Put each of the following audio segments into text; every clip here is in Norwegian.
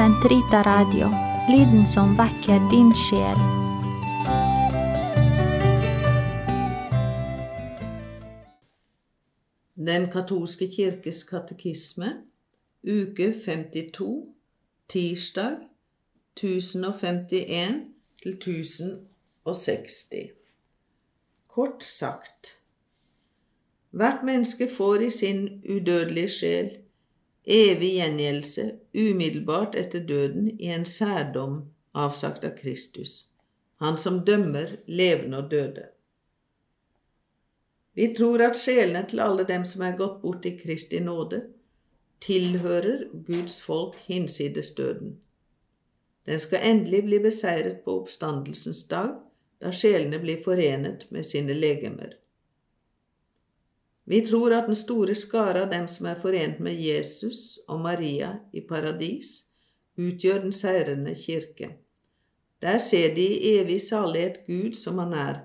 Sentrita Radio, lyden som vekker din sjel. Den katolske kirkes katekisme, uke 52, tirsdag 1051 til 1060. Kort sagt Hvert menneske får i sin udødelige sjel evig gjengjeldelse umiddelbart etter døden i en særdom avsagt av Kristus, han som dømmer levende og døde. Vi tror at sjelene til alle dem som er gått bort i Kristi nåde, tilhører Guds folk hinsides døden. Den skal endelig bli beseiret på oppstandelsens dag, da sjelene blir forenet med sine legemer. Vi tror at den store skare av dem som er forent med Jesus og Maria i paradis, utgjør den seirende kirke. Der ser de i evig salighet Gud som han er,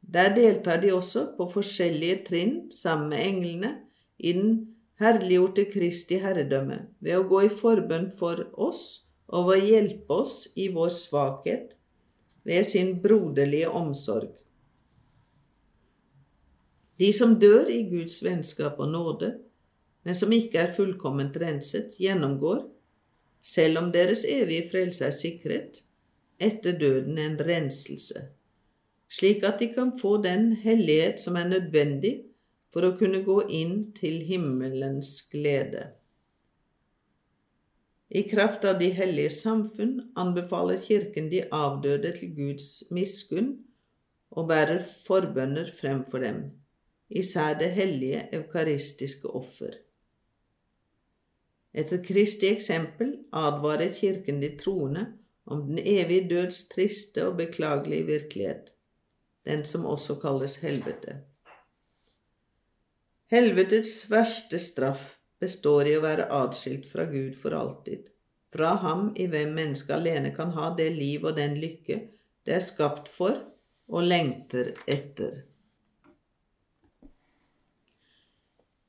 der deltar de også på forskjellige trinn sammen med englene i den herliggjorte Kristi herredømme ved å gå i forbønn for oss og ved å hjelpe oss i vår svakhet ved sin broderlige omsorg. De som dør i Guds vennskap og nåde, men som ikke er fullkomment renset, gjennomgår, selv om deres evige frelse er sikret, etter døden en renselse slik at de kan få den hellighet som er nødvendig for å kunne gå inn til himmelens glede. I kraft av de hellige samfunn anbefaler Kirken de avdøde til Guds miskunn og bærer forbønner fremfor dem, især det hellige eukaristiske offer. Etter Kristi eksempel advarer Kirken de troende om den evige døds triste og beklagelige virkelighet den som også kalles helvete. Helvetets verste straff består i å være adskilt fra Gud for alltid, fra ham i hvem mennesket alene kan ha det liv og den lykke det er skapt for og lengter etter.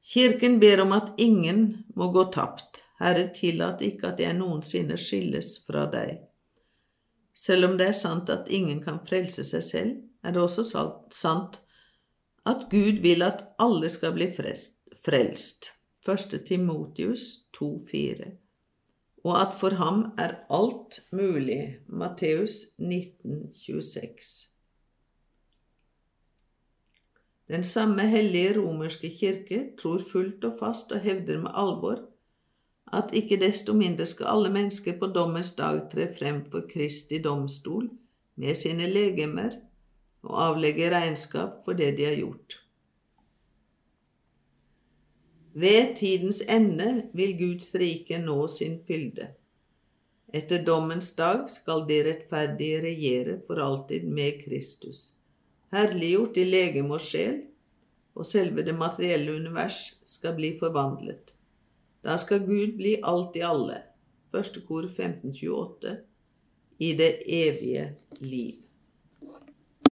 Kirken ber om at ingen må gå tapt. Herre, tillat ikke at jeg noensinne skilles fra deg. Selv om det er sant at ingen kan frelse seg selv, er det også sant at Gud vil at alle skal bli frelst. 1. Timotius 2,4. Og at for ham er alt mulig. Matteus 19,26. Den samme hellige romerske kirke tror fullt og fast og hevder med alvor at ikke desto mindre skal alle mennesker på dommens dag tre frem for Kristi domstol med sine legemer og avlegge regnskap for det de har gjort. Ved tidens ende vil Guds rike nå sin fylde. Etter dommens dag skal de rettferdige regjere for alltid med Kristus, herliggjort i legeme og sjel, og selve det materielle univers skal bli forvandlet. Da skal Gud bli alt i alle. Første kor 1528 i det evige liv.